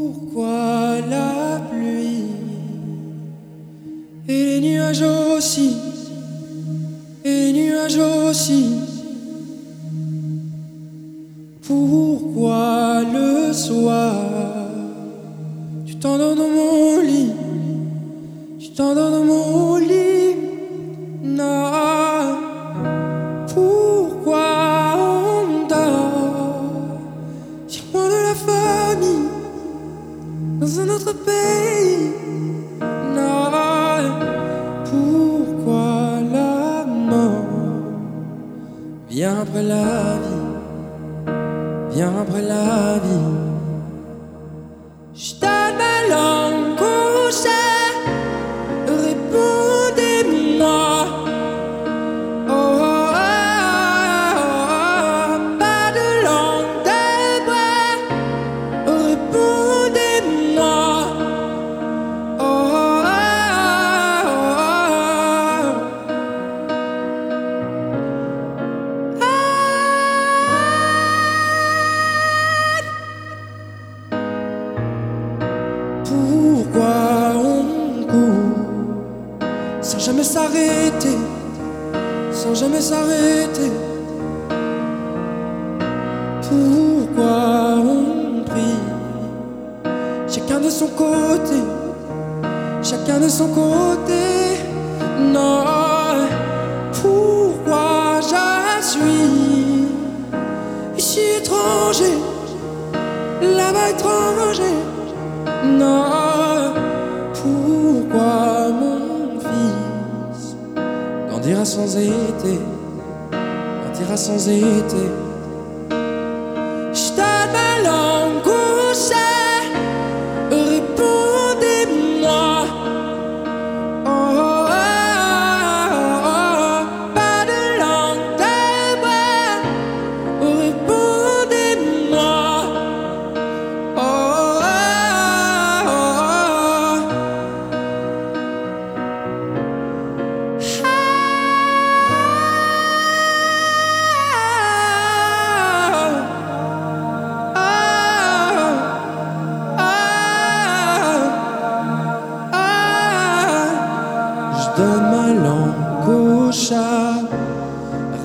Pourquoi la pluie et les nuages aussi, et les nuages aussi? Pourquoi le soir, tu t'endors dans mon lit, tu t'endors dans mon. Après la vie, vient après la vie. S'arrêter, sans jamais s'arrêter. Pourquoi on prie? Chacun de son côté, chacun de son côté. Non, pourquoi je suis ici étranger, là-bas étranger? Non, grandira sans été, grandira sans été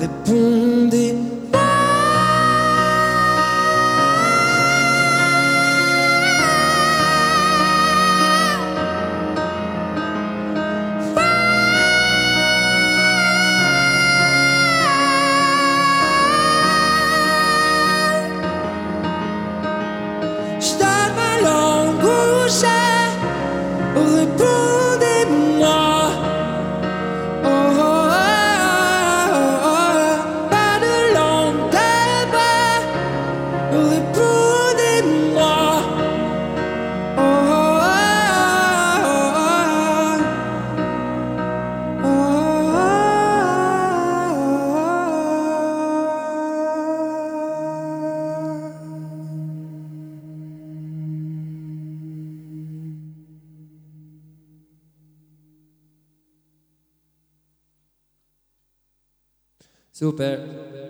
répondez. Super. Super.